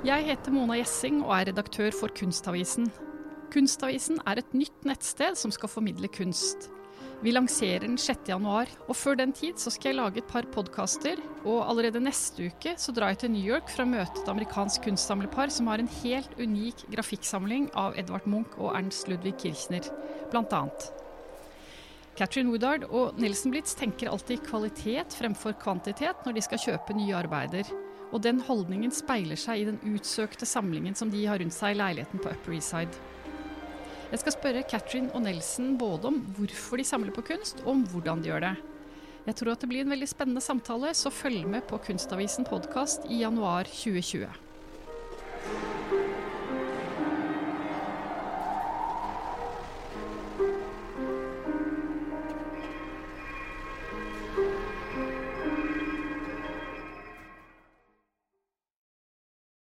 Jeg heter Mona Gjessing og er redaktør for Kunstavisen. Kunstavisen er et nytt nettsted som skal formidle kunst. Vi lanserer den 6. januar og før den tid så skal jeg lage et par podkaster. Og allerede neste uke så drar jeg til New York for å møte et amerikansk kunstsamlepar som har en helt unik grafikksamling av Edvard Munch og Ernst Ludvig Kirchner, blant annet. Catherine Woodard og Nelson Blitz tenker alltid kvalitet fremfor kvantitet når de skal kjøpe nye arbeider. Og den holdningen speiler seg i den utsøkte samlingen som de har rundt seg i leiligheten på Upper East Side. Jeg skal spørre Katrin og Nelson både om hvorfor de samler på kunst, og om hvordan de gjør det. Jeg tror at det blir en veldig spennende samtale, så følg med på Kunstavisen podkast i januar 2020.